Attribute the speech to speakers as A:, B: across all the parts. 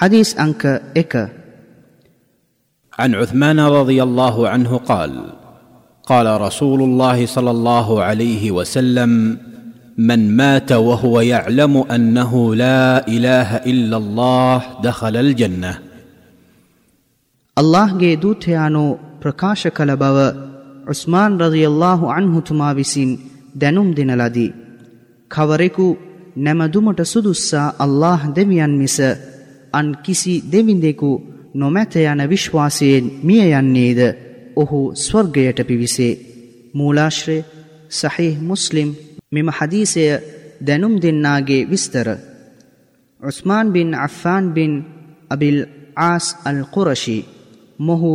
A: حديث أنك إك
B: عن عثمان رضي الله عنه قال قال رسول الله صلى الله عليه وسلم من مات وهو يعلم أنه لا إله إلا الله دخل الجنة
A: අල්لهගේ දූතයානෝ ප්‍රකාශ කළ බව උස්මාන් රදියල්ලාහු අන්හුතුමා විසින් දැනුම් දෙනලදී. කවරෙකු නැමදුමට සුදුස්සා අල්له දෙවියන් මිස අන් කිසි දෙවිඳෙකු නොමැත යන විශ්වාසයෙන් මිය යන්නේද ඔහු ස්වර්ගයට පිවිසේ. මූලාශ්‍රය සහිහ මුස්ලිම් මෙම හදීසය දැනුම් දෙන්නාගේ විස්තර. උස්මාන් බින් අෆ්ෆාන් බින් අබිල් ආස් අල් කුරශී මොහු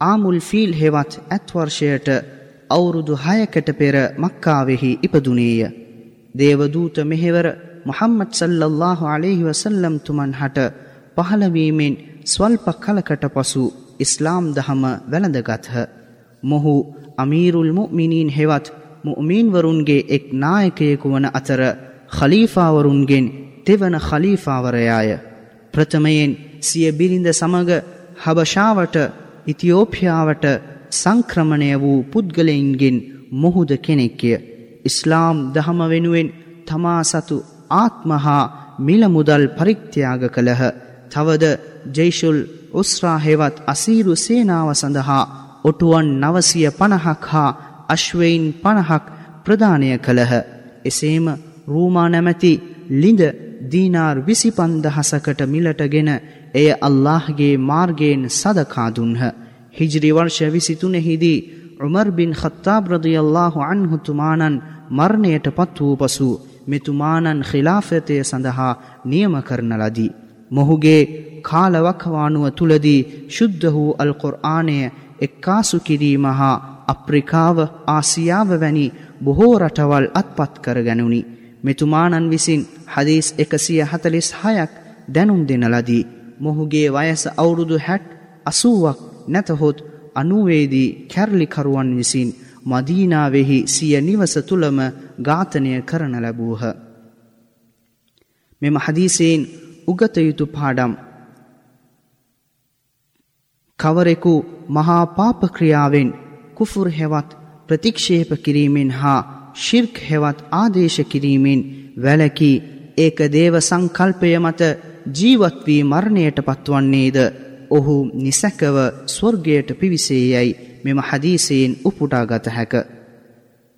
A: ආමුල් ෆීල් හෙවත් ඇත්වර්ෂයට අවුරුදු හයකට පෙර මක්කාවෙහි ඉපදුනේය. දේවදූත මෙහෙවර මොහම්මත් සල්ලල්له අලෙහි වසල්ලම් තුමන් හට පහළවීමෙන් ස්වල්ප කලකට පසු ඉස්ලාම් දහම වැළඳගත්හ. මොහු අමීරුල් මුමිනීන් හෙවත් මුමීන්වරුන්ගේ එක් නායකයෙකු වන අතර ඛලීෆාවරුන්ගෙන් තෙවන ඛලීෆාවරයාය. ප්‍රථමයෙන් සිය බිරිඳ සමග හබශාවට ඉතියෝපියාවට සංක්‍රමණය වූ පුද්ගලයින්ගෙන් මොහුද කෙනෙක්ය. ඉස්ලාම් දහම වෙනුවෙන් තමා සතු ආත්ම හා මිල මුදල් පරිත්‍යාග කළහ. තවද ජේෂුල් උස්රා හෙවත් අසීරු සේනාව සඳහා ඔටුවන් නවසිය පණහක් හා අශ්වයින් පණහක් ප්‍රධානය කළහ. එසේම රූමා නැමැති ලිඳ දීනාර් විසිපන්දහසකට මිලටගෙන එය අල්لهගේ මාර්ගයෙන් සදකාදුන්හ. හිජරිවර්ෂ විසිතුනෙහිදී උමර්බින් හත්තා බ්‍රධියල්له අන්හුතුමානන් මරණයට පත් වූ පසු මෙතුමානන් ඛිලාෆතය සඳහා නියම කරන ලදී. මොහුගේ කාලවකවානුව තුළදී ශුද්ධ වූ අල්කොර්ආනය එක්කාසු කිරීම හා අප්‍රිකාව ආසියාව වැනි බොහෝ රටවල් අත්පත් කර ගැනුනි. මෙතුමානන් විසින් හදීස් එකසිය හතලිස් හයක් දැනුම් දෙන ලදී. මොහුගේ වයස අවුරුදු හැට් අසුවක් නැතහොත් අනුවේදී කැරලිකරුවන් විසින් මදීනාවෙහි සිය නිවස තුළම ඝාතනය කරන ලැබූහ. මෙම හදීසයෙන් උගත යුතු පාඩම්. කවරෙකු මහා පාපක්‍රියාවෙන් කුෆුර් හෙවත් ප්‍රතික්ෂේප කිරීමෙන් හා ශිර්ක් හෙවත් ආදේශ කිරීමෙන් වැලකී ඒක දේව සංකල්පය මත ජීවත් වී මරණයට පත්වන්නේද? ඔහු නිසැකව ස්වර්ගයට පිවිසේයයි. මෙම හදීසයෙන් උපුටා ගත හැක.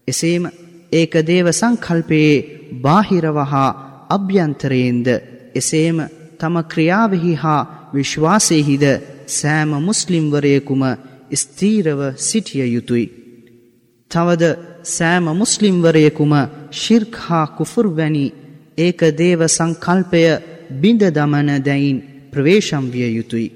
A: එසේම ඒක දේව සංකල්පයේ බාහිරව හා අභ්‍යන්තරයෙන්ද එසේම තම ක්‍රියාවෙහි හා විශ්වාසයෙහිද සෑම මුස්ලිම්වරයෙකුම ස්තීරව සිටිය යුතුයි. තවද සෑම මුස්ලිම්වරයෙකුම ශිර්ක් හා කුෆුර් වැනි ඒක දේව සංකල්පය බිඳ දමන දැයින් ප්‍රවේශම් විය යුතුයි.